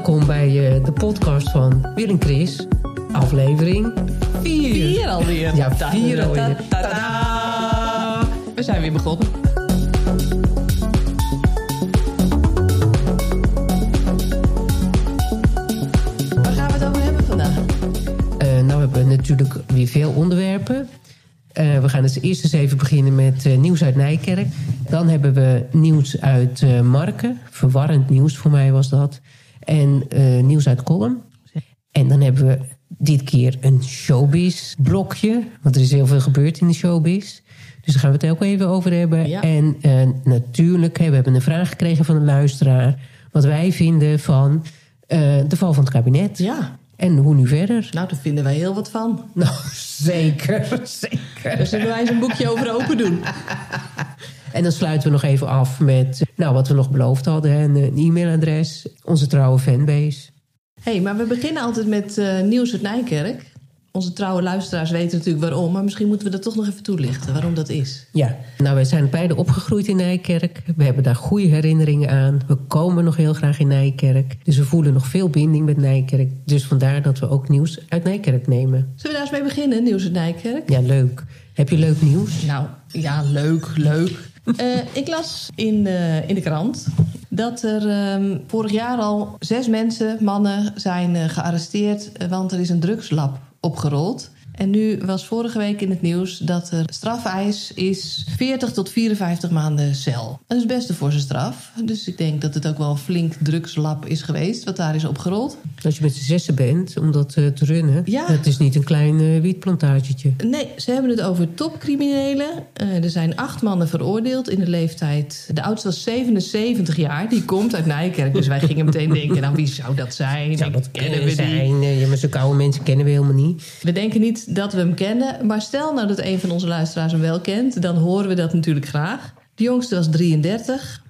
Welkom bij uh, de podcast van Wil en Chris. Aflevering 4. Vier alweer. Ja, vier alweer. Tadaa. We zijn weer begonnen. Waar gaan we het over hebben vandaag? Uh, nou, we hebben natuurlijk weer veel onderwerpen. Uh, we gaan dus eerst eens even beginnen met uh, nieuws uit Nijkerk. Dan hebben we nieuws uit Marken. Verwarrend nieuws voor mij was dat. En nieuws uit Kolm. En dan hebben we dit keer een showbiz-blokje. Want er is heel veel gebeurd in de showbiz. Dus daar gaan we het ook even over hebben. Ja. En natuurlijk, we hebben een vraag gekregen van een luisteraar. Wat wij vinden van de val van het kabinet. Ja. En hoe nu verder? Nou, daar vinden wij heel wat van. Nou, zeker, zeker. Dus zullen wij eens een boekje over open doen. En dan sluiten we nog even af met nou, wat we nog beloofd hadden. Een, een e-mailadres, onze trouwe fanbase. Hé, hey, maar we beginnen altijd met uh, nieuws uit Nijkerk. Onze trouwe luisteraars weten natuurlijk waarom, maar misschien moeten we dat toch nog even toelichten waarom dat is. Ja, nou wij zijn beide opgegroeid in Nijkerk. We hebben daar goede herinneringen aan. We komen nog heel graag in Nijkerk. Dus we voelen nog veel binding met Nijkerk. Dus vandaar dat we ook nieuws uit Nijkerk nemen. Zullen we daar eens mee beginnen, nieuws uit Nijkerk? Ja, leuk. Heb je leuk nieuws? Nou, ja, leuk, leuk. Uh, ik las in, in de krant dat er uh, vorig jaar al zes mensen, mannen, zijn uh, gearresteerd, want er is een drugslab opgerold. En nu was vorige week in het nieuws dat er strafeis is 40 tot 54 maanden cel. Dat is best een forse straf. Dus ik denk dat het ook wel een flink drugslab is geweest wat daar is opgerold. Als je met z'n zessen bent om dat uh, te runnen, ja. het is niet een klein uh, wietplantagetje. Nee, ze hebben het over topcriminelen. Uh, er zijn acht mannen veroordeeld in de leeftijd. De oudste was 77 jaar, die komt uit Nijkerk. Dus wij gingen meteen denken, nou wie zou dat zijn? Zou dat kennen we zijn? Ja, maar zulke oude mensen kennen we helemaal niet. We denken niet dat we hem kennen. Maar stel nou dat een van onze luisteraars hem wel kent, dan horen we dat natuurlijk graag. De jongste was 33.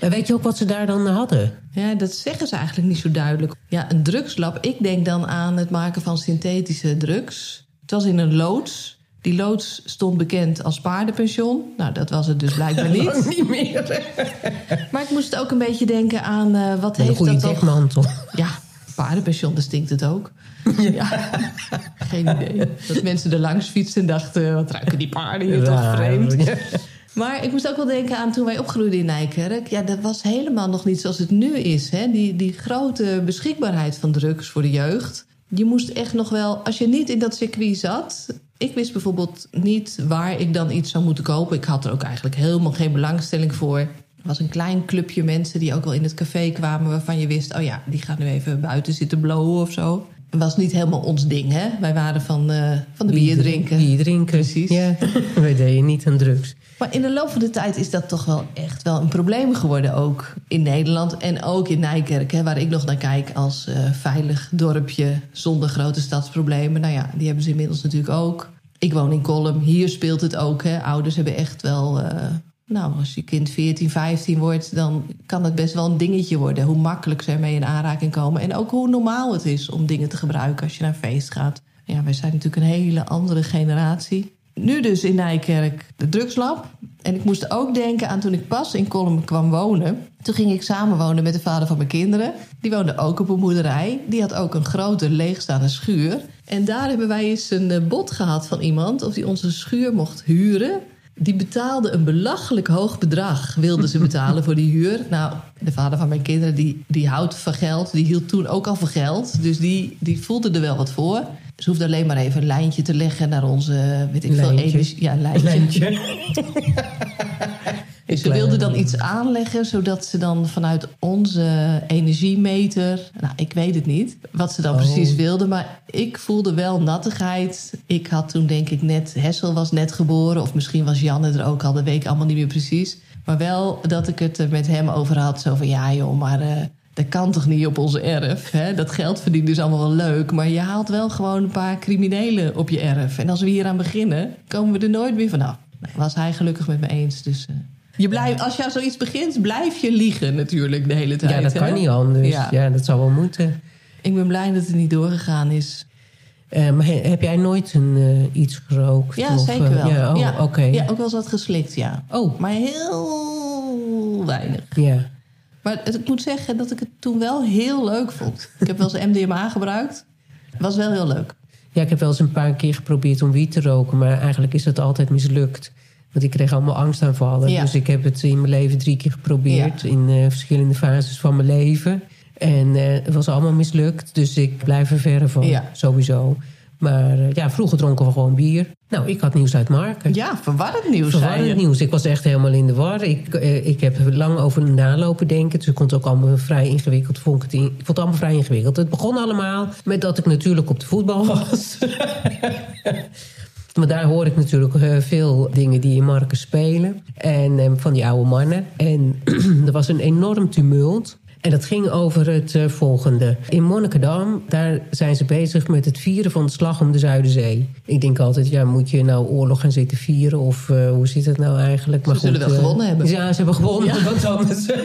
Maar weet je ook wat ze daar dan hadden? Ja, dat zeggen ze eigenlijk niet zo duidelijk. Ja, een drugslab. Ik denk dan aan het maken van synthetische drugs. Het was in een loods. Die loods stond bekend als paardenpension. Nou, dat was het dus blijkbaar niet. niet meer. maar ik moest ook een beetje denken aan uh, wat heeft een goede dat toch... Ja, paardenpension, dat stinkt het ook. Ja. ja. Geen idee. Dat mensen er langs fietsen en dachten... wat ruiken die paarden hier toch vreemd. Maar ik moest ook wel denken aan toen wij opgroeiden in Nijkerk. Ja, dat was helemaal nog niet zoals het nu is. Hè? Die, die grote beschikbaarheid van drugs voor de jeugd. Je moest echt nog wel... Als je niet in dat circuit zat... Ik wist bijvoorbeeld niet waar ik dan iets zou moeten kopen. Ik had er ook eigenlijk helemaal geen belangstelling voor. Er was een klein clubje mensen die ook wel in het café kwamen... waarvan je wist, oh ja, die gaan nu even buiten zitten blowen of zo was niet helemaal ons ding, hè? Wij waren van, uh, van de bier drinken. Bier drinken, precies. Ja, wij deden niet aan drugs. Maar in de loop van de tijd is dat toch wel echt wel een probleem geworden. Ook in Nederland en ook in Nijkerk, hè, waar ik nog naar kijk als uh, veilig dorpje zonder grote stadsproblemen. Nou ja, die hebben ze inmiddels natuurlijk ook. Ik woon in Kolm, hier speelt het ook. Hè. Ouders hebben echt wel. Uh, nou, als je kind 14, 15 wordt, dan kan het best wel een dingetje worden. Hoe makkelijk ze ermee in aanraking komen. En ook hoe normaal het is om dingen te gebruiken als je naar feest gaat. Ja, wij zijn natuurlijk een hele andere generatie. Nu dus in Nijkerk de drugslab. En ik moest ook denken aan toen ik pas in Kolm kwam wonen. Toen ging ik samenwonen met de vader van mijn kinderen. Die woonde ook op een boerderij. Die had ook een grote leegstaande schuur. En daar hebben wij eens een bod gehad van iemand... of die onze schuur mocht huren. Die betaalde een belachelijk hoog bedrag, wilden ze betalen voor die huur. Nou, de vader van mijn kinderen, die, die houdt van geld. Die hield toen ook al van geld. Dus die, die voelde er wel wat voor. Ze hoefde alleen maar even een lijntje te leggen naar onze, weet ik veel, energie. Ja, lijntje. lijntje. Dus ze wilden dan iets aanleggen, zodat ze dan vanuit onze energiemeter... Nou, ik weet het niet, wat ze dan oh. precies wilden. Maar ik voelde wel nattigheid. Ik had toen denk ik net... Hessel was net geboren, of misschien was Janne er ook al. Dat weet ik allemaal niet meer precies. Maar wel dat ik het er met hem over had. Zo van, ja joh, maar... Uh, dat kan toch niet op onze erf? Hè? Dat geld verdienen is allemaal wel leuk. Maar je haalt wel gewoon een paar criminelen op je erf. En als we hier aan beginnen, komen we er nooit meer vanaf. Nou, was hij gelukkig met me eens, dus... Uh, je blijft, als je aan zoiets begint, blijf je liegen natuurlijk de hele tijd. Ja, dat hè? kan niet anders. Ja. ja. dat zou wel moeten. Ik ben blij dat het niet doorgegaan is. Uh, maar he, heb jij nooit een, uh, iets gerookt? Ja, of, zeker wel. Ja, oh, ja. oké. Ja, ook wel eens wat geslikt, ja. Oh. Maar heel weinig. Ja. Maar het- ik moet zeggen dat ik het toen wel heel leuk vond. Ik heb wel eens MDMA gebruikt. Was wel heel leuk. Ja, ik heb wel eens een paar keer geprobeerd om wiet te roken, maar eigenlijk is dat altijd mislukt. Want ik kreeg allemaal angstaanvallen. Ja. Dus ik heb het in mijn leven drie keer geprobeerd. In eh, verschillende fases van mijn leven. En eh, het was allemaal mislukt. Dus ik blijf er verre van. Ja. Sowieso. Maar eh, ja, vroeger dronken we gewoon bier. Nou, ik had nieuws uit Marken. Ja, verwarrend nieuws Verwarrend nieuws. Ik was echt helemaal in de war. Ik, ik heb er lang over nalopen denken. Dus ik vond het ook allemaal vrij ingewikkeld. Vond ik, het in- ik vond het allemaal vrij ingewikkeld. Het begon allemaal met dat ik natuurlijk op de voetbal was. Maar daar hoor ik natuurlijk eh, veel dingen die in Marken spelen. En eh, van die oude mannen. En er was een enorm tumult. En dat ging over het eh, volgende. In Monnikendam, daar zijn ze bezig met het vieren van de slag om de Zuiderzee. Ik denk altijd, ja, moet je nou oorlog gaan zitten vieren? Of eh, hoe zit het nou eigenlijk? Ze zullen wel eh, gewonnen hebben. Ja, ze hebben gewonnen. Ja. Wat anders.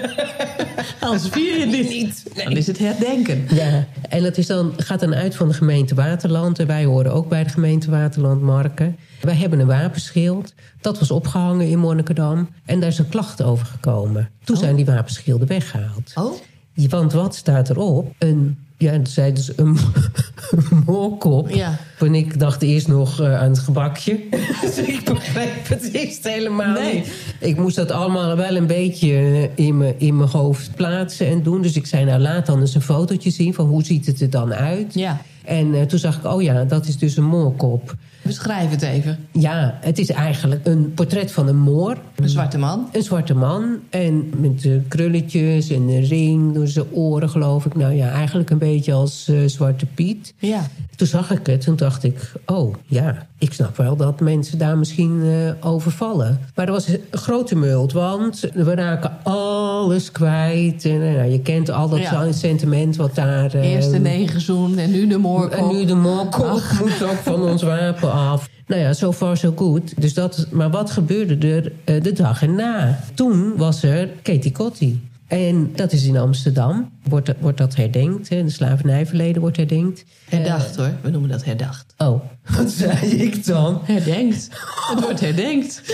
Anders vier je dit niet. Dan is het herdenken. Ja, en dat is dan, gaat dan uit van de gemeente Waterland. En wij horen ook bij de gemeente Waterland Marken. Wij hebben een wapenschild. Dat was opgehangen in Monnikendam. En daar is een klacht over gekomen. Toen Oh. zijn die wapenschilden weggehaald. Oh, Want wat staat erop? Een, ja, zeiden ze, een, een moorkop. Ja. En ik dacht eerst nog eh, aan het gebakje. dus ik begreep het eerst helemaal Nee. niet. Ik moest dat allemaal wel een beetje eh, in mijn, in mijn hoofd plaatsen en doen. Dus ik zei, nou laat dan eens een fotootje zien van hoe ziet het er dan uit. ja. En eh, toen zag ik, oh ja, dat is dus een moorkop. Beschrijf het even. Ja, het is eigenlijk een portret van een moor. Een zwarte man. Een zwarte man en met de krulletjes en een ring door zijn oren, geloof ik. Nou ja, eigenlijk een beetje als eh, Zwarte Piet. Ja. Toen zag ik het, toen dacht ik, oh ja, ik snap wel dat mensen daar misschien eh, over vallen. Maar er was een grote mult, want we raken alles kwijt. En, eh, nou, je kent al dat Ja. sentiment wat daar... eh, Eerst de negerzoen en nu de moorkop. en nu de moorkop moet ook van ons wapen af. Nou ja, so far so good. Dus dat, maar wat gebeurde er eh, de dag erna? Toen was er Katie Kotti. En dat is in Amsterdam. Wordt, wordt dat herdenkt. Hè? De slavernijverleden wordt herdenkt. Herdacht hoor. We noemen dat herdacht. Oh, wat zei ik dan? Herdenkt. Het wordt herdenkt.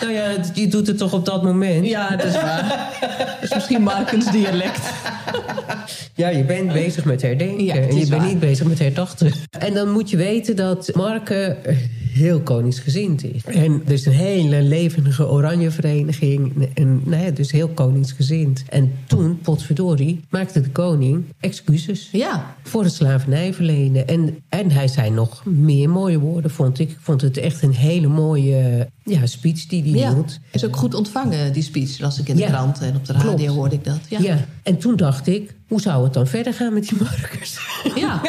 Nou ja, je doet het toch op dat moment? Ja, dat is waar. Dat is misschien Markens dialect. Ja, je bent bezig met herdenken. Ja, en je bent niet bezig met herdachten. En dan moet je weten dat Marken heel koningsgezind is. En is een hele levendige oranje vereniging. En nou ja, dus heel koningsgezind. En toen, potverdorie, maakte de koning excuses. Ja. Voor het slavernijverleden. En, en hij zei nog meer mooie woorden, vond ik. Ik vond het echt een hele mooie ja, speech die hij ja. hield. Is ook goed ontvangen, die speech. Las ik in de Ja. krant en op de radio Klopt. hoorde ik dat. Ja. En toen dacht ik, hoe zou het dan verder gaan met die markers? Ja.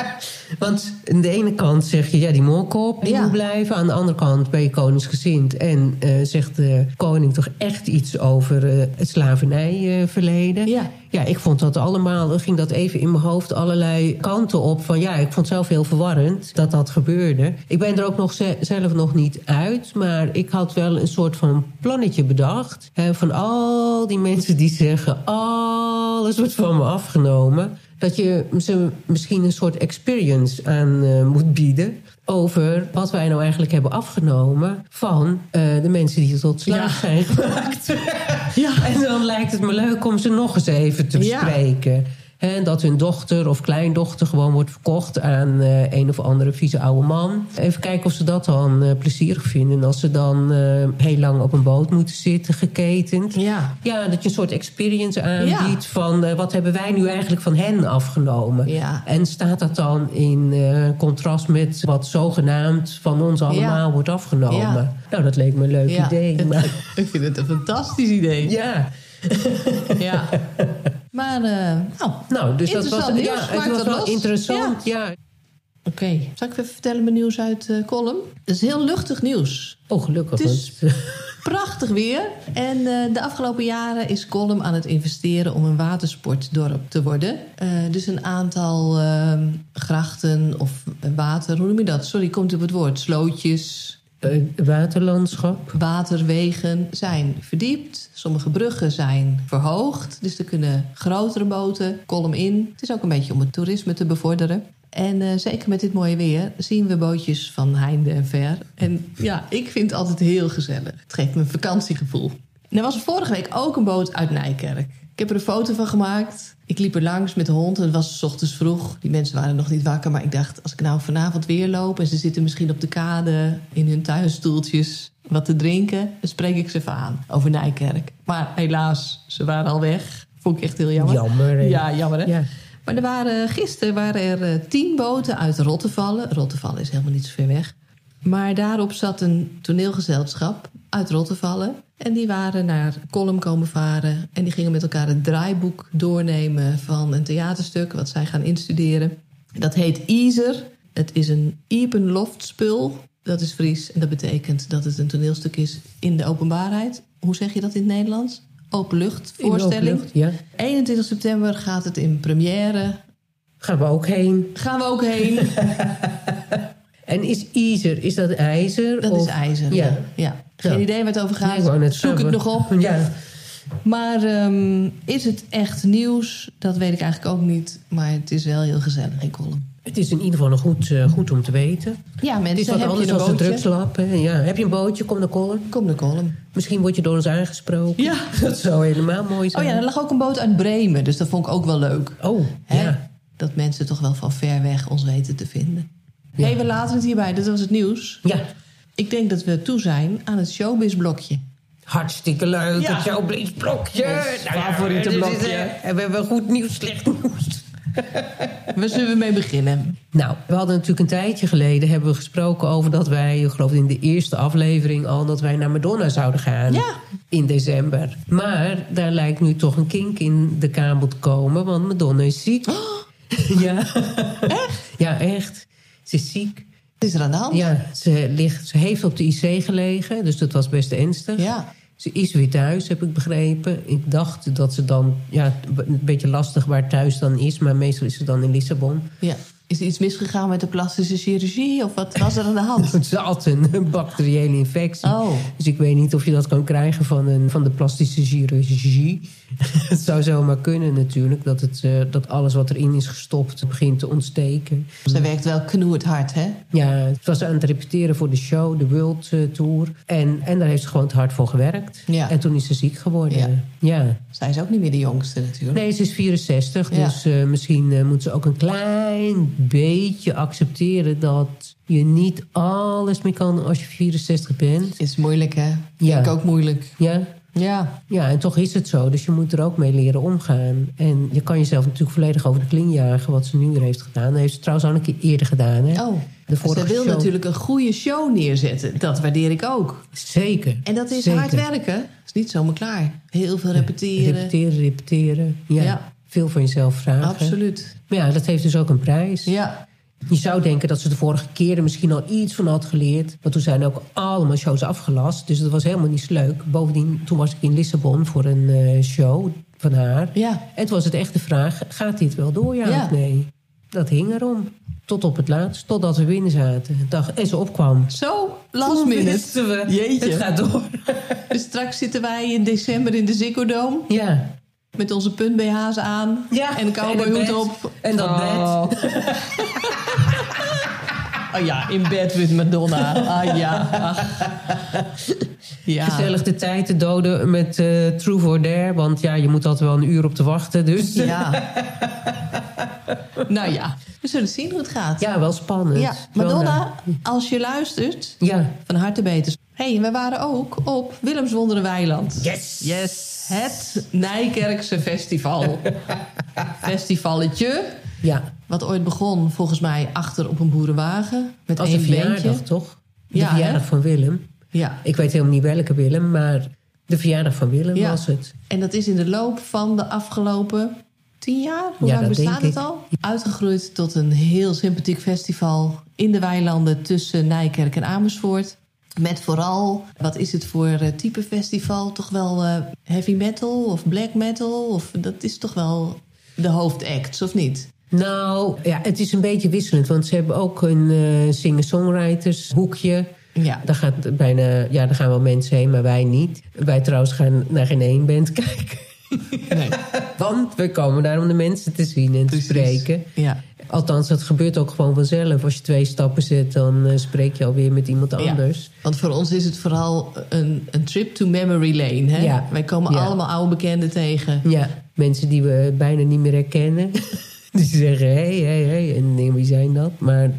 Want aan de ene kant zeg je, ja, die moorkop die Ja. moet blijven. Aan de andere kant ben je koningsgezind. En eh, zegt de koning toch echt iets over eh, het slavernijverleden. Ja. Ja, ik vond dat allemaal, ging dat even in mijn hoofd allerlei kanten op. Van ja, ik vond het zelf heel verwarrend dat dat gebeurde. Ik ben er ook nog ze- zelf nog niet uit. Maar ik had wel een soort van plannetje bedacht. Hè, van al die mensen die zeggen, alles wordt van me afgenomen. Dat je ze misschien een soort experience aan eh, moet bieden. Over wat wij nou eigenlijk hebben afgenomen van eh, de mensen die tot slaaf Ja. zijn gemaakt. Ja. En dan lijkt het me leuk om ze nog eens even te Ja. En dat hun dochter of kleindochter gewoon wordt verkocht aan eh, een of andere vieze oude man. Even kijken of ze dat dan eh, plezierig vinden. En als ze dan eh, heel lang op een boot moeten zitten, geketend. Ja. Ja, dat je een soort experience aanbiedt van wat hebben wij nu eigenlijk van hen afgenomen. Ja. En staat dat dan in contrast met wat zogenaamd van ons allemaal Ja. wordt afgenomen? Ja. Nou, dat leek me een leuk idee. Maar, Ik vind het een fantastisch idee. ja. Ja. Maar, eh, nou, Nou, dus dat was, Interessant nieuws. ja, het Maakt was dat wel los? interessant. Ja. oké. Zal ik even vertellen mijn nieuws uit Column? Dat is heel luchtig nieuws. Oh, gelukkig. Het is- Prachtig weer. En eh, de afgelopen jaren is Column aan het investeren om een watersportdorp te worden. Dus een aantal eh, grachten of water, hoe noem je dat? Sorry, komt op het woord. Slootjes, waterlandschap. waterwegen zijn verdiept. Sommige bruggen zijn verhoogd. Dus er kunnen grotere boten kolom in. Het is ook een beetje om het toerisme te bevorderen. En eh, zeker met dit mooie weer zien we bootjes van heinde en ver. En ja, ik vind het altijd heel gezellig. Het geeft me een vakantiegevoel. er was vorige week ook een boot uit Nijkerk. Ik heb er een foto van gemaakt. Ik liep er langs met de hond. Het was 's ochtends vroeg. Die mensen waren nog niet wakker. Maar ik dacht, als ik nou vanavond weer loop... en ze zitten misschien op de kade in hun tuinstoeltjes wat te drinken... dan spreek ik ze even aan over Nijkerk. Maar helaas, ze waren al weg. Vond ik echt heel jammer. Jammer, hè? Ja, jammer hè? Ja. Maar er waren, gisteren waren er eh, tien boten uit Rottevallen. Rottevallen is helemaal niet zo ver weg. Maar daarop zat een toneelgezelschap uit Rottevallen. En die waren naar Colum komen varen. En die gingen met elkaar het draaiboek doornemen van een theaterstuk... wat zij gaan instuderen. Dat heet Iser. Het is een Iepenloftspul. Dat is Fries en dat betekent dat het een toneelstuk is in de openbaarheid. Hoe zeg je dat in het Nederlands? Openluchtvoorstelling. Openlucht, Ja. 21 september gaat het in première. Gaan we ook heen. Gaan we ook heen. En is ijzer, is dat ijzer? Dat of- is ijzer. Ja. Ja. ja. Geen Ja. idee waar het over gaat. Zoek ik zeggen. nog op. Ja. Maar ehm, is het echt nieuws? Dat weet ik eigenlijk ook niet. Maar het is wel heel gezellig in Colum. Het is in ieder geval nog goed, eh, goed om te weten. Ja, Het mensen, is wat heb anders dan bootje? drugslab. hè? Ja. Heb je een bootje? Kom naar Colin. Kom naar Colum. Misschien word je door ons aangesproken. Ja. Dat zou helemaal mooi Oh zijn. ja, er lag ook een boot uit Bremen. Dus dat vond ik ook wel leuk. Oh, Hè? ja. Dat mensen toch wel van ver weg ons weten te vinden. Ja. hey, we laten het hierbij. Dit was het nieuws. Ja, Ik denk dat we toe zijn aan het showbiz-blokje. hartstikke leuk. Ja. Het showbiz blokje. Ons Nou ja, favoriete blokje. eh, En we hebben goed nieuws, slecht nieuws. Waar zullen we mee beginnen? Nou, we hadden natuurlijk een tijdje geleden hebben we gesproken over dat wij, ik geloof in de eerste aflevering al, dat wij naar Madonna zouden gaan. Ja. In december. Maar daar lijkt nu toch een kink in de kabel te komen, want Madonna is ziek. ja. Echt? Ja, echt. Ze is ziek. Wat is er aan de hand? Ja, ze, ligt, ze heeft op de IC gelegen, dus dat was best ernstig. Ja. Ze is weer thuis, heb ik begrepen. Ik dacht dat ze dan, ja, een beetje lastig waar thuis dan is, maar meestal is ze dan in Lissabon. Ja. Is er iets misgegaan met de plastische chirurgie? Of wat was er aan de hand? Ze had een bacteriële infectie. Oh. Dus ik weet niet of je dat kan krijgen van, een, van de plastische chirurgie. het zou zomaar kunnen natuurlijk. Dat, het, eh, dat alles wat erin is gestopt begint te ontsteken. Ze werkt wel knoerd hard, hè? Ja, het was aan het repeteren voor de show, de World eh, Tour. En, en daar heeft ze gewoon hard voor gewerkt. Ja. En toen is ze ziek geworden. Ja. ja. Zij is ook niet meer de jongste natuurlijk. Nee, ze is 64, Ja. dus eh, misschien eh, moet ze ook een klein beetje accepteren dat je niet alles meer kan als je 64 bent. Is moeilijk, hè? Ja. Vind ik ook moeilijk. Ja, Ja. ja, en toch is het zo. Dus je moet er ook mee leren omgaan. En je kan jezelf natuurlijk volledig over de kling jagen, wat ze nu weer heeft gedaan. Dat heeft ze trouwens al een keer eerder gedaan. Hè? Oh, De ze wil show. natuurlijk een goede show neerzetten. Dat waardeer ik ook. Zeker. En dat is Zeker. hard werken. is niet zomaar klaar. Heel veel repeteren. Repeteren, repeteren. Ja. Ja. Veel van jezelf vragen. Absoluut. Maar ja, dat heeft dus ook een prijs. Ja. Je zou denken dat ze de vorige keren misschien al iets van had geleerd. Want toen zijn ook allemaal shows afgelast. Dus dat was helemaal niet zo leuk. Bovendien, toen was ik in Lissabon voor een eh, show van haar. Ja. En toen was het echt de vraag, gaat dit wel door, ja, Ja. of nee? Dat hing erom. Tot op het laatst, totdat we binnen zaten. Dag, en ze opkwam. Zo, last minute. we, Jeetje. het gaat door. Dus straks zitten wij in december in de Ziggo Dome. Ja. Met onze punt BH's aan. Ja, En een cowboyhoed op. bed. En dat oh. oh ja, in bed met Madonna. Ah ja. Ach. Ja. Gezellig de tijd te doden met eh True for Dare. Want ja, je moet altijd wel een uur op te wachten. Dus Ja. nou ja, we zullen zien hoe het gaat. ja, wel spannend. Ja, Madonna, als je luistert, Ja. van harte beter. Hé, hey, we waren ook op Willems Wonderen Weiland. Yes. Yes. Het Nijkerkse festival. Festivalletje. Ja, Wat ooit begon, volgens mij, achter op een boerenwagen. Met als een verjaardag, beentje. toch? De Ja, verjaardag hè? van Willem. Ja. Ik weet helemaal niet welke Willem, maar de verjaardag van Willem Ja. was het. En dat is in de loop van de afgelopen tien jaar, hoe Ja, lang dat bestaat denk het ik. al? Uitgegroeid tot een heel sympathiek festival in de weilanden tussen Nijkerk en Amersfoort. Met vooral, wat is het voor eh, type festival? Toch wel eh, heavy metal of black metal? Of dat is toch wel de hoofdact, of niet? Nou, ja, het is een beetje wisselend. Want ze hebben ook een eh singer-songwriters hoekje. Ja, Daar, gaat bijna, ja, daar gaan wel mensen heen, maar wij niet. Wij trouwens gaan naar geen één band kijken. Nee. Want we komen daar om de mensen te zien en te Precies. spreken. Ja. Althans, dat gebeurt ook gewoon vanzelf. Als je twee stappen zet, dan eh, spreek je alweer met iemand Ja. anders. Want voor ons is het vooral een, een trip to memory lane. Hè? Ja. Wij komen Ja. allemaal oude bekenden tegen. Ja, mensen die we bijna niet meer herkennen. die zeggen, hé, hey, hé, hey, hé. En denk, wie zijn dat? Maar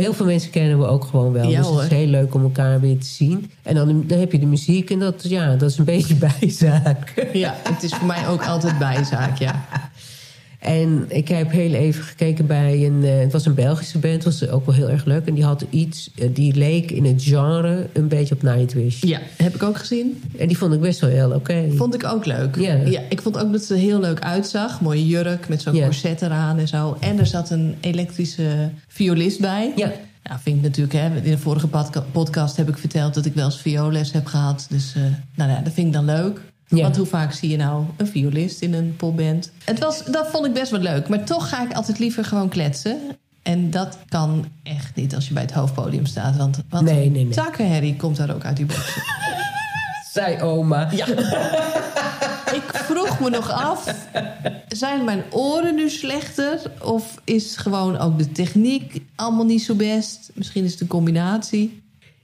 heel veel mensen kennen we ook gewoon wel. Ja, dus het is heel leuk om elkaar weer te zien. En dan, dan heb je de muziek en dat, ja, dat is een beetje bijzaak. Ja, het is voor mij ook altijd bijzaak, ja. En ik heb heel even gekeken bij een... eh, het was een Belgische band, was ook wel heel erg leuk. En die had iets, eh, die leek in het genre een beetje op Nightwish. Ja, heb ik ook gezien. En die vond ik best wel heel oké. Vond ik ook leuk. Ja. ik vond ook dat ze er heel leuk uitzag. Mooie jurk met zo'n Ja. corset eraan en zo. En er zat een elektrische violist bij. Ja, Nou, vind ik natuurlijk, hè, in de vorige podca- podcast heb ik verteld dat ik wel eens violes heb gehad. Dus eh, nou ja, dat vind ik dan leuk. Ja. Want hoe vaak zie je nou een violist in een popband? Het was, dat vond ik best wel leuk. Maar toch ga ik altijd liever gewoon kletsen. En dat kan echt niet als je bij het hoofdpodium staat. Want wat Nee, nee, nee. takkenherrie komt daar ook uit die boxen. zei oma. Ja. ik vroeg me nog af, zijn mijn oren nu slechter? Of is gewoon ook de techniek allemaal niet zo best? Misschien is het een combinatie.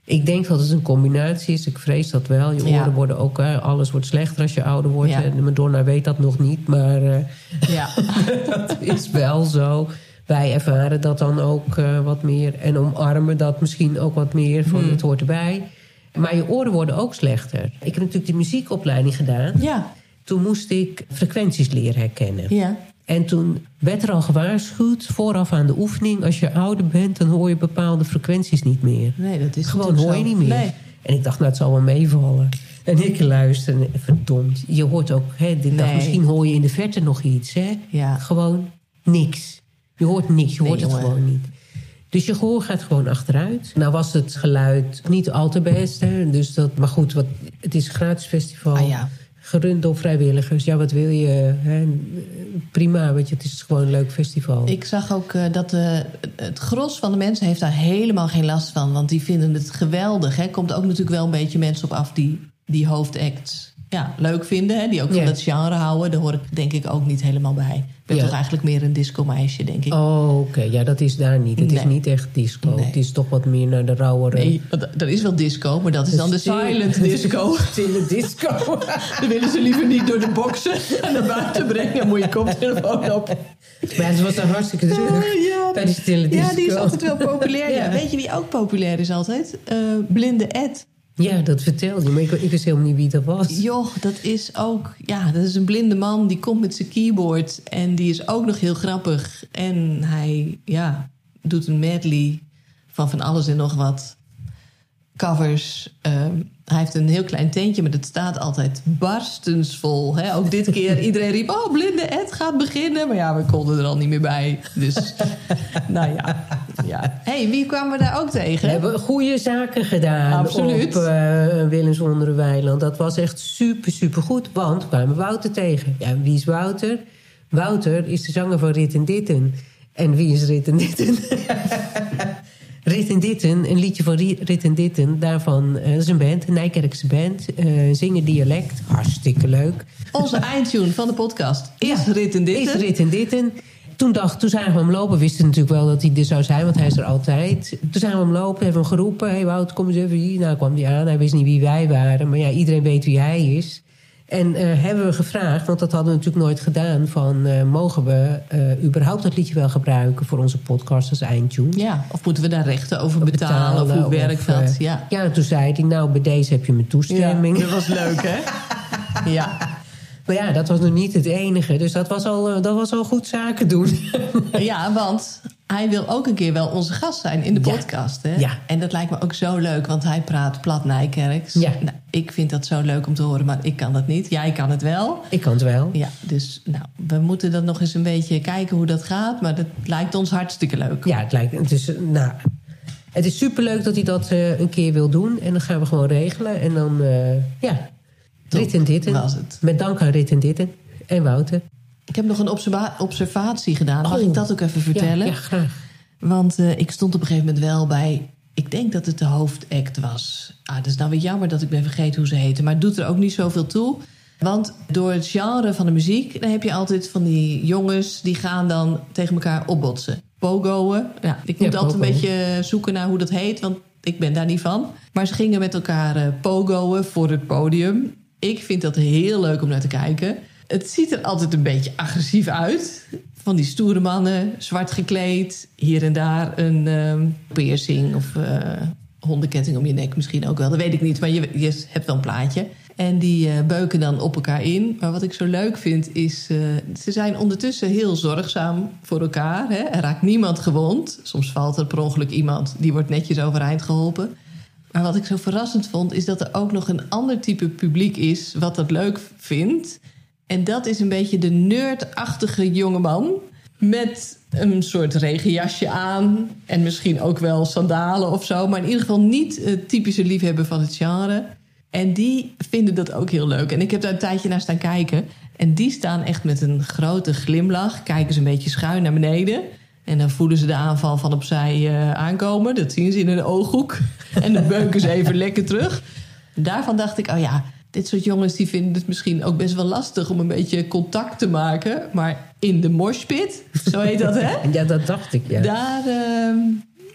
Ik denk dat het een combinatie is. Ik vrees dat wel. Je Ja. oren worden ook... alles wordt slechter als je ouder wordt. Ja. En Madonna weet dat nog niet, maar eh, Ja. dat is wel zo. Wij ervaren dat dan ook eh, wat meer. En omarmen dat misschien ook wat meer. Van Hmm. het hoort erbij. Maar je oren worden ook slechter. Ik heb natuurlijk die muziekopleiding gedaan. Ja. Toen moest ik frequenties leren herkennen. Ja. En toen werd er al gewaarschuwd, vooraf aan de oefening... als je ouder bent, dan hoor je bepaalde frequenties niet meer. Nee, dat is Gewoon hoor je niet meer. Nee. En ik dacht, nou, het zal wel meevallen. En ik luister, en verdomd. Je hoort ook, hè, Nee. misschien hoor je in de verte nog iets. Hè? Ja. Gewoon niks. Je hoort niks, je Nee, hoort het gewoon niet. Dus je gehoor gaat gewoon achteruit. Nou was het geluid niet al te best. Hè? Dus dat, maar goed, wat, het is een gratis festival. Ah, ja. Gerund door vrijwilligers. Ja, wat wil je? Hè? Prima, je, het is gewoon een leuk festival. Ik zag ook eh, dat eh, het gros van de mensen heeft daar helemaal geen last van. Want die vinden het geweldig. Hè. Komt ook natuurlijk wel een beetje mensen op af die die hoofdacts ja, leuk vinden. Hè. Die ook van dat genre houden. Daar hoor ik denk ik ook niet helemaal bij. Ik ben toch eigenlijk meer een disco-meisje, denk ik. Oh, oké. Ja, dat is daar niet. Het is niet echt disco. Nee. Het is toch wat meer naar de rauwere... Nee, er is wel disco, maar dat is dan de silent disco. Stille disco. Dan willen ze liever niet door de boksen naar buiten brengen. Moet je koptelefoon op. maar het was dan hartstikke druk. ja, bij die stille disco. ja, die is altijd wel populair. Ja. Weet je wie ook populair is altijd? Eh, Blinde Ed. Ja, dat vertelde je. Maar ik, wist helemaal niet wie dat was. Joh, dat is ook... Ja, dat is een blinde man die komt met zijn keyboard. En die is ook nog heel grappig. En hij ja, doet een medley van van alles en nog wat. Covers. Ehm, hij heeft een heel klein tentje, maar dat staat altijd barstensvol. Hè? Ook dit keer, iedereen riep... Oh, blinde Ed gaat beginnen. Maar ja, we konden er al niet meer bij. Dus, nou ja. ja. hey, wie kwamen we daar ook We tegen? hebben goede zaken gedaan Absoluut. op uh, Weiland. Dat was echt super, super goed. Want we kwamen Wouter tegen. Ja, wie is Wouter? Wouter is de zanger van Rit en Ditten. En wie is Rit en Ditten? Rit en Ditten, een liedje van Rit en Ditten. Daarvan, uh, dat is een band, een Nijkerkse band. Uh, zingen dialect, hartstikke leuk. Onze eindtune van de podcast is Ja, Rit en Ditten. Is Rit en Ditten. Toen, dacht, toen zagen we hem lopen. We wisten natuurlijk wel dat hij er zou zijn, want hij is er altijd. Toen zagen we hem lopen, hebben hem geroepen. Hé hey Wout, kom eens even hier. Nou kwam hij aan, hij wist niet wie wij waren. Maar ja, iedereen weet wie hij is. En uh, hebben we gevraagd, want dat hadden we natuurlijk nooit gedaan... van uh, mogen we uh, überhaupt dat liedje wel gebruiken voor onze podcast als eindtune? Ja, of moeten we daar rechten over betalen, betalen of hoe werkt of, dat? Ja. ja, toen zei hij, nou, bij deze heb je mijn toestemming. Ja, dat was leuk, hè? ja. Maar ja, dat was nog niet het enige. Dus dat was al, dat was al goed zaken doen. ja, want hij wil ook een keer wel onze gast zijn in de ja. podcast. Hè? Ja. En dat lijkt me ook zo leuk, want hij praat plat Nijkerks. Ja. Nou, ik vind dat zo leuk om te horen, maar ik kan dat niet. Jij kan het wel. Ik kan het wel. Ja, dus nou, we moeten dan nog eens een beetje kijken hoe dat gaat. Maar dat lijkt ons hartstikke leuk. Ja, het lijkt... Het is, nou, het is superleuk dat hij dat uh, een keer wil doen. En dan gaan we gewoon regelen. En dan, uh, ja... Rit en Ditten. Was het. Met dank aan Rit en Ditten. En Wouter. Ik heb nog een observa observatie gedaan. Mag oh. ik dat ook even vertellen? Ja, ja graag. Want uh, ik stond op een gegeven moment wel bij... Ik denk dat het de hoofdact was. Ah, dat is nou weer jammer dat ik ben vergeten hoe ze heette. Maar het doet er ook niet zoveel toe. Want door het genre van de muziek... dan heb je altijd van die jongens... die gaan dan tegen elkaar opbotsen. pogoen. Ja, ik moet Ja, altijd een beetje zoeken naar hoe dat heet, want ik ben daar niet van. Maar ze gingen met elkaar eh, pogoen voor het podium. Ik vind dat heel leuk om naar te kijken. Het ziet er altijd een beetje agressief uit. Van die stoere mannen, zwart gekleed. Hier en daar een ehm, piercing of eh, hondenketting om je nek misschien ook wel. Dat weet ik niet, maar je, je hebt wel een plaatje. En die eh, beuken dan op elkaar in. Maar wat ik zo leuk vind is... eh, ze zijn ondertussen heel zorgzaam voor elkaar. Hè? Er raakt niemand gewond. Soms valt er per ongeluk iemand. Die wordt netjes overeind geholpen. Maar wat ik zo verrassend vond... is dat er ook nog een ander type publiek is... wat dat leuk vindt. En dat is een beetje de nerdachtige jongeman... met een soort regenjasje aan... en misschien ook wel sandalen of zo... maar in ieder geval niet het typische liefhebber van het genre... En die vinden dat ook heel leuk. En ik heb daar een tijdje naar staan kijken. En die staan echt met een grote glimlach. Kijken ze een beetje schuin naar beneden. En dan voelen ze de aanval van opzij eh, aankomen. Dat zien ze in hun ooghoek. En dan beuken ze even lekker terug. Daarvan dacht ik, oh ja, dit soort jongens die vinden het misschien ook best wel lastig om een beetje contact te maken. Maar in de moshpit, zo heet dat hè? Ja, dat dacht ik, ja. Daar, ehm,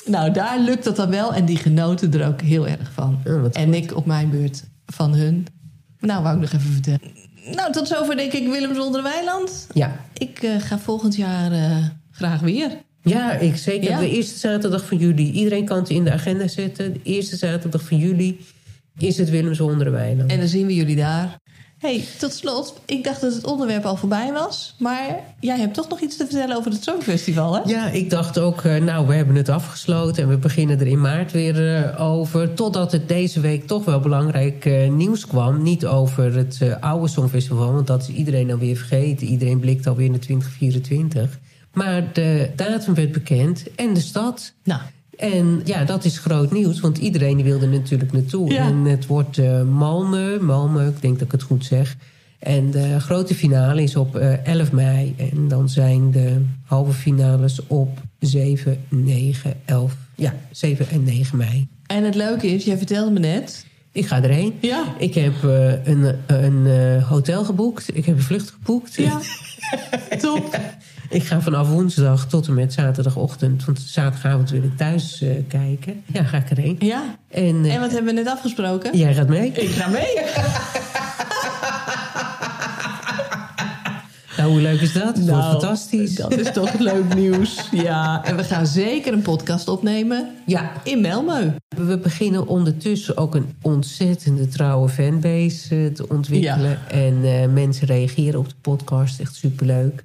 nou, daar lukt dat dan wel. En die genoten er ook heel erg van. En ik op mijn beurt van hun. Nou, wou ik nog even vertellen. Nou, tot zover denk ik Willem zonder Weiland. Ja, Ik eh, ga volgend jaar eh, graag weer. ja ik zeker. Ja. De eerste zaterdag van juli. Iedereen kan het in de agenda zetten. De eerste zaterdag van juli is het Willem zonder Weiland. En dan zien we jullie daar. hey, tot slot. Ik dacht dat het onderwerp al voorbij was. Maar jij hebt toch nog iets te vertellen over het Songfestival, hè? Ja, ik dacht ook, eh, nou, we hebben het afgesloten en we beginnen er in maart weer eh, over. Totdat het deze week toch wel belangrijk eh, nieuws kwam. Niet over het eh, oude Songfestival, want dat is iedereen alweer vergeten. Iedereen blikt alweer naar 2024. Maar de datum werd bekend en de stad. Nou, En ja, dat is groot nieuws, want iedereen die wilde natuurlijk naartoe. Ja. En het wordt eh Malmö, Malmö, ik denk dat ik het goed zeg. En de grote finale is op eh, 11 mei. En dan zijn de halve finales op 7, 9, 11. Ja, 7 en 9 mei. en het leuke is, jij vertelde me net. Ik ga erheen. Ja. Ik heb eh, een, een hotel geboekt. Ik heb een vlucht geboekt. Ja, top. Ik ga vanaf woensdag tot en met zaterdagochtend. Want zaterdagavond wil ik thuis eh, kijken. Ja, ga ik erheen. Ja. En, eh, En wat hebben we net afgesproken? jij gaat mee? Ik ga mee. Nou, hoe leuk is dat? Het wordt Nou, fantastisch. Dat is toch leuk nieuws. Ja, en we gaan zeker een podcast opnemen Ja, in Melmö. we beginnen ondertussen ook een ontzettende trouwe fanbase eh, te ontwikkelen. En eh, mensen reageren op de podcast. Echt superleuk.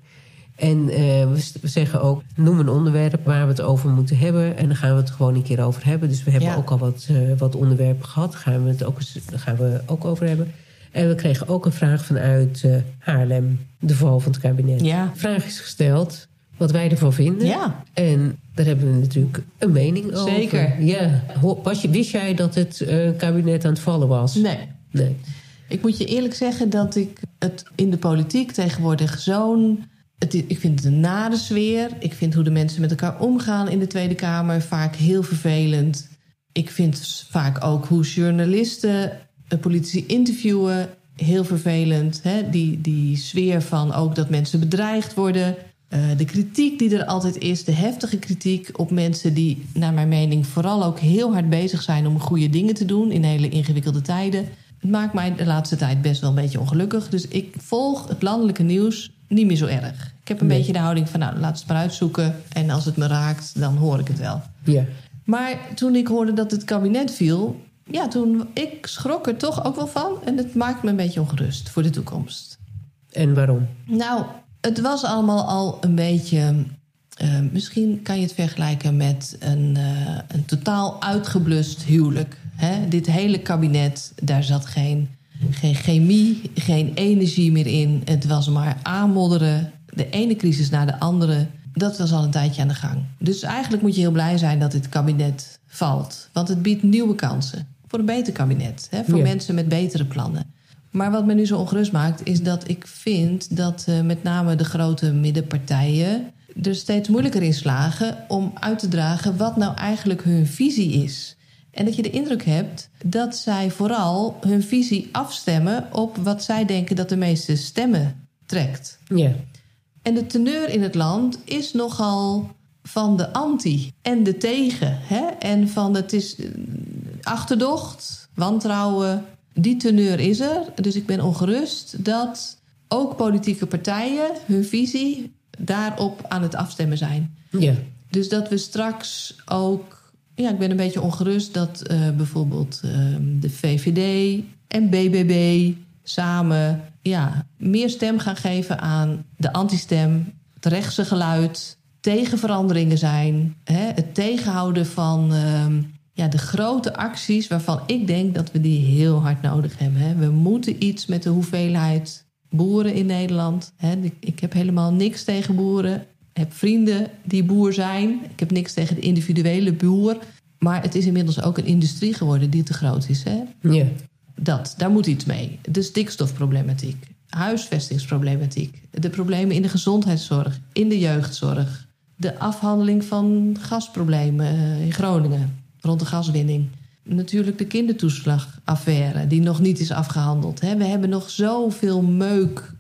En eh, we, we zeggen ook, noem een onderwerp waar we het over moeten hebben. En dan gaan we het gewoon een keer over hebben. Dus we hebben Ja. ook al wat, eh, wat onderwerpen gehad. Daar gaan we het ook, gaan we ook over hebben. En we kregen ook een vraag vanuit eh, Haarlem, de val van het kabinet. Ja. De vraag is gesteld wat wij ervan vinden. Ja. En daar hebben we natuurlijk een mening over. Zeker. Ja. Was je, wist jij dat het kabinet aan het vallen was? Nee. Nee. Ik moet je eerlijk zeggen dat ik het in de politiek tegenwoordig zo'n. Ik vind het een nare sfeer. Ik vind hoe de mensen met elkaar omgaan in de Tweede Kamer vaak heel vervelend. Ik vind vaak ook hoe journalisten eh, politici interviewen heel vervelend. Hè? Die, die sfeer van ook dat mensen bedreigd worden. Eh, de kritiek die er altijd is, de heftige kritiek op mensen die, naar mijn mening, vooral ook heel hard bezig zijn om goede dingen te doen in hele ingewikkelde tijden. Het maakt mij de laatste tijd best wel een beetje ongelukkig. Dus ik volg het landelijke nieuws niet meer zo erg. Ik heb een Nee. beetje de houding van, nou, laat het maar uitzoeken. En als het me raakt, dan hoor ik het wel. Ja. Maar toen ik hoorde dat het kabinet viel, ja, toen ik schrok er toch ook wel van. En het maakt me een beetje ongerust voor de toekomst. En waarom? Nou, het was allemaal al een beetje. eh, misschien kan je het vergelijken met een, eh, een totaal uitgeblust huwelijk. Hè? Dit hele kabinet, daar zat geen, geen chemie, geen energie meer in. Het was maar aanmodderen. De ene crisis na de andere. Dat was al een tijdje aan de gang. Dus eigenlijk moet je heel blij zijn dat dit kabinet valt. Want het biedt nieuwe kansen voor een beter kabinet. Hè? Voor Ja. mensen met betere plannen. Maar wat me nu zo ongerust maakt, is dat ik vind dat eh, met name de grote middenpartijen er steeds moeilijker in slagen om uit te dragen wat nou eigenlijk hun visie is. En dat je de indruk hebt dat zij vooral hun visie afstemmen op wat zij denken dat de meeste stemmen trekt. Ja. En de teneur in het land is nogal van de anti en de tegen. Hè? En van het is eh, achterdocht, wantrouwen. Die teneur is er. Dus ik ben ongerust dat ook politieke partijen hun visie daarop aan het afstemmen zijn. Ja. Dus dat we straks ook. Ja, ik ben een beetje ongerust dat uh, bijvoorbeeld uh, de VVD en BBB samen ja, meer stem gaan geven aan de antistem, het rechtse geluid, tegen veranderingen zijn, hè, het tegenhouden van uh, ja, de grote acties waarvan ik denk dat we die heel hard nodig hebben. Hè. We moeten iets met de hoeveelheid boeren in Nederland. Hè. Ik heb helemaal niks tegen boeren. Ik heb vrienden die boer zijn. Ik heb niks tegen de individuele boer. Maar het is inmiddels ook een industrie geworden die te groot is. Hè? Ja. Dat, daar moet iets mee. De stikstofproblematiek, huisvestingsproblematiek, de problemen in de gezondheidszorg, in de jeugdzorg, de afhandeling van gasproblemen eh, in Groningen rond de gaswinning. Natuurlijk de kindertoeslagaffaire, die nog niet is afgehandeld. We hebben nog zoveel meuk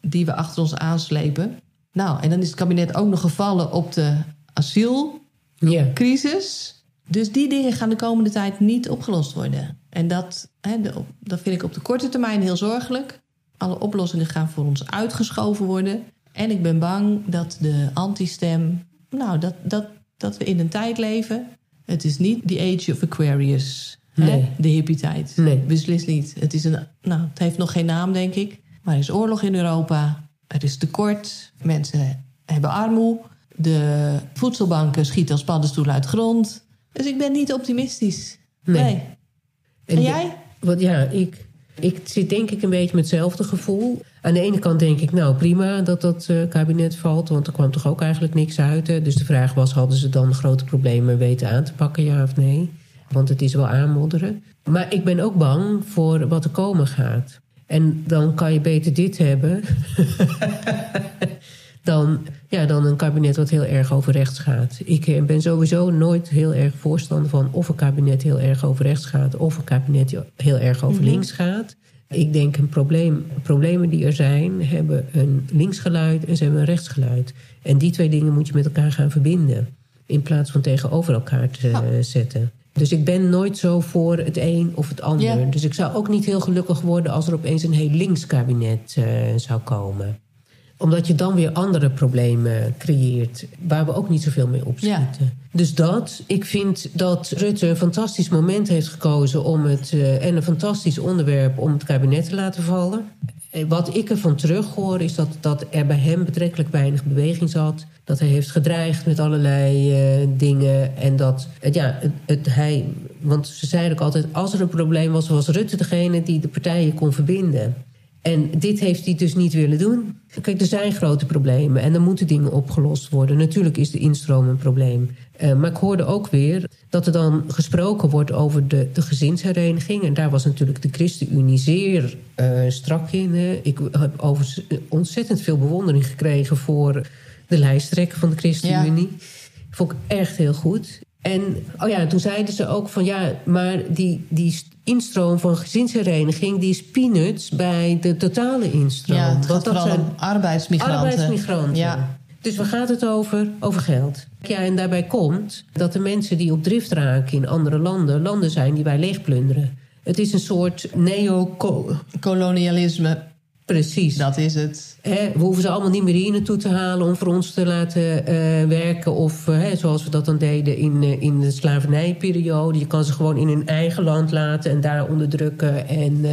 die we achter ons aanslepen. Nou, en dan is het kabinet ook nog gevallen op de asielcrisis. Dus die dingen gaan de komende tijd niet opgelost worden. En dat, hè, dat vind ik op de korte termijn heel zorgelijk. Alle oplossingen gaan voor ons uitgeschoven worden. En ik ben bang dat de antistem. Nou, dat, dat, dat we in een tijd leven. Het is niet the age of Aquarius. Nee. Hè? De hippie-tijd. Nee. Beslist niet. Het, is een, nou, het heeft nog geen naam, denk ik. Maar er is oorlog in Europa. Er is tekort. Mensen hebben armoede. De voedselbanken schieten als paddenstoelen uit grond. Dus ik ben niet optimistisch. Nee. nee. En, En jij? Wat, ja, ik, ik zit denk ik een beetje met hetzelfde gevoel. Aan de ene kant denk ik, nou prima dat dat eh, kabinet valt... want er kwam toch ook eigenlijk niks uit. Hè? Dus de vraag was, hadden ze dan grote problemen weten aan te pakken, ja of nee? Want het is wel aanmodderen. Maar ik ben ook bang voor wat er komen gaat. En dan kan je beter dit hebben... dan, ja, dan een kabinet wat heel erg over rechts gaat. Ik eh, ben sowieso nooit heel erg voorstander van... of een kabinet heel erg over rechts gaat... of een kabinet heel erg over Mhm. links gaat. Ik denk een probleem, problemen die er zijn... hebben een linksgeluid en ze hebben een rechtsgeluid. En die twee dingen moet je met elkaar gaan verbinden... in plaats van tegenover elkaar te eh, zetten. Dus ik ben nooit zo voor het een of het ander. Ja. Dus ik zou ook niet heel gelukkig worden... als er opeens een heel links kabinet eh, zou komen omdat je dan weer andere problemen creëert... waar we ook niet zoveel mee opschieten. Dus dat, ik vind dat Rutte een fantastisch moment heeft gekozen... Om het, eh, en een fantastisch onderwerp om het kabinet te laten vallen. Wat ik ervan terughoor is dat, dat er bij hem betrekkelijk weinig beweging zat. Dat hij heeft gedreigd met allerlei eh, dingen. En dat, ja, het, het, hij... Want ze zeiden ook altijd, als er een probleem was... was Rutte degene die de partijen kon verbinden. En dit heeft hij dus niet willen doen. Kijk, er zijn grote problemen en er moeten dingen opgelost worden. Natuurlijk is de instroom een probleem. Eh, maar ik hoorde ook weer dat er dan gesproken wordt over de, de gezinshereniging. En daar was natuurlijk de ChristenUnie zeer eh, strak in. hè. Ik heb overigens ontzettend veel bewondering gekregen voor de lijsttrekker van de ChristenUnie. Vond ik echt heel goed. En oh ja, toen zeiden ze ook van ja, maar die, die instroom van gezinshereniging, die is peanuts bij de totale instroom. Ja, het Want vooral om arbeidsmigranten. arbeidsmigranten. Ja. Dus waar gaat het over? Over geld. Ja, en daarbij komt dat de mensen die op drift raken in andere landen, landen zijn die wij leegplunderen. Het is een soort neo Kolonialisme, Precies. dat is het. We hoeven ze allemaal niet meer hier naartoe te halen om voor ons te laten eh, werken. Of eh, zoals we dat dan deden in, eh, in de slavernijperiode. Je kan ze gewoon in hun eigen land laten en daar onderdrukken. En,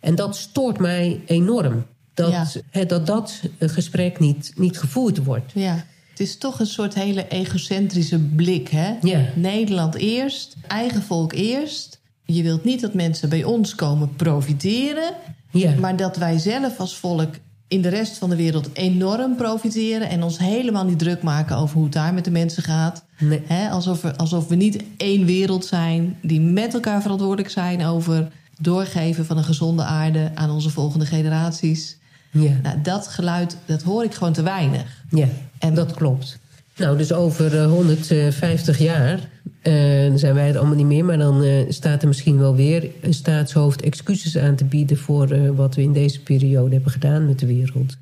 en dat stoort mij enorm. Dat Ja. dat, dat gesprek niet, niet gevoerd wordt. Ja. Het is toch een soort hele egocentrische blik, hè? Ja. Nederland eerst, eigen volk eerst. Je wilt niet dat mensen bij ons komen profiteren, Ja. maar dat wij zelf als volk in de rest van de wereld enorm profiteren en ons helemaal niet druk maken over hoe het daar met de mensen gaat. Nee. Alsof, we, alsof we niet één wereld zijn die met elkaar verantwoordelijk zijn over doorgeven van een gezonde aarde aan onze volgende generaties. Ja. Nou, dat geluid, dat hoor ik gewoon te weinig. Ja, en dat klopt. Nou, dus over eh, 150 jaar eh, zijn wij er allemaal niet meer. Maar dan eh, staat er misschien wel weer een staatshoofd excuses aan te bieden... voor eh, wat we in deze periode hebben gedaan met de wereld.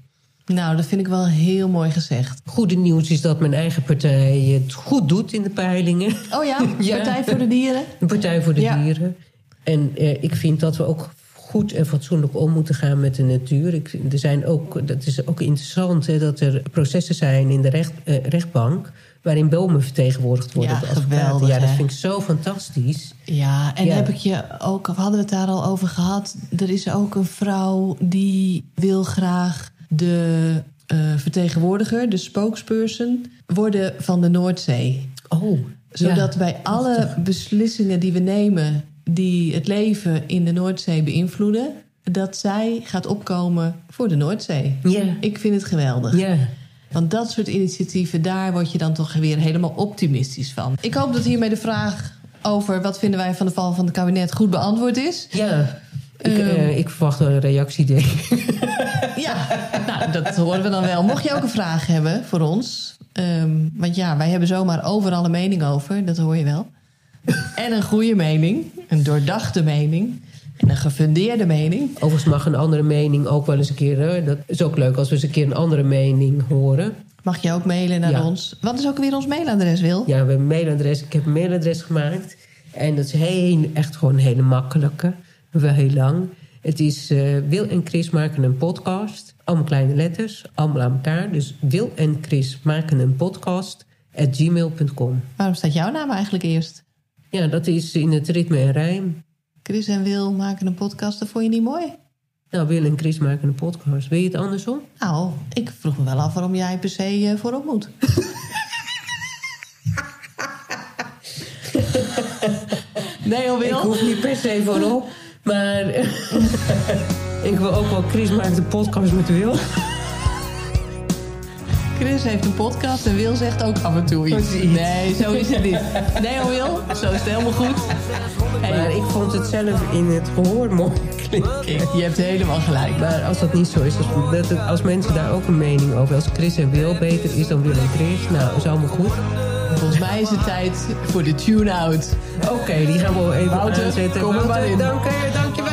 Nou, dat vind ik wel heel mooi gezegd. Goede nieuws is dat mijn eigen partij het goed doet in de peilingen. Oh ja, Ja. Partij voor de Dieren. De Partij voor de Ja. Dieren. En eh, ik vind dat we ook goed en fatsoenlijk om moeten gaan met de natuur. Ik, er zijn ook, dat is ook interessant hè, dat er processen zijn in de recht, eh, rechtbank... waarin bomen vertegenwoordigd worden Ja, advocaten. geweldig, Ja, dat hè? vind ik zo fantastisch. Ja, en Ja. heb ik je ook, of hadden we het daar al over gehad? Er is ook een vrouw die wil graag de eh, vertegenwoordiger, de spokesperson, worden van de Noordzee. Oh, Zodat ja. bij alle beslissingen die we nemen die het leven in de Noordzee beïnvloeden, dat zij gaat opkomen voor de Noordzee. Ik vind het geweldig. Want dat soort initiatieven, daar word je dan toch weer helemaal optimistisch van. Ik hoop dat hiermee de vraag over wat vinden wij van de val van het kabinet goed beantwoord is. ja. Ik, eh, ik verwacht wel een reactie, denk ik. Ja, nou, dat horen we dan wel. Mocht je ook een vraag hebben voor ons. ehm, want ja, wij hebben zomaar overal een mening over, dat hoor je wel. En een goede mening, een doordachte mening en een gefundeerde mening. Overigens mag een andere mening ook wel eens een keer... hè, dat is ook leuk als we eens een keer een andere mening horen. Mag je ook mailen naar Ja. ons. Wat is ook weer ons mailadres, Wil? Ja, we hebben een mailadres. Ik heb een mailadres gemaakt. En dat is heel, echt gewoon een hele makkelijke. Wel heel lang. Het is eh, Wil en Chris maken een podcast. Allemaal kleine letters. Allemaal aan elkaar. Dus Wil en Chris maken een podcast. At gmail.com. Waarom staat jouw naam eigenlijk eerst? Ja, dat is in het ritme en rijm. Chris en Wil maken een podcast, dat vond je niet mooi? Nou, Wil en Chris maken een podcast. Wil je het andersom? Nou, ik vroeg me wel af waarom jij per se eh, voorop moet. nee, hoor, Ik Wil. hoef niet per se voorop. Maar ik wil ook wel Chris maakt een podcast met Wil. Chris heeft een podcast en Wil zegt ook af en toe iets. Nee, zo is het niet. Nee, hoor, Wil. Zo is het helemaal goed. Hey, Maar ik vond het zelf in het gehoor mooi klinken. je hebt helemaal gelijk. Maar als dat niet zo is, als, dat als mensen daar ook een mening over... als Chris en Wil beter is dan Wil en Chris... nou, is allemaal goed. Volgens mij is het tijd voor de tune-out. Oké, die gaan we even Wouter, aanzetten. kom maar in. dank hè.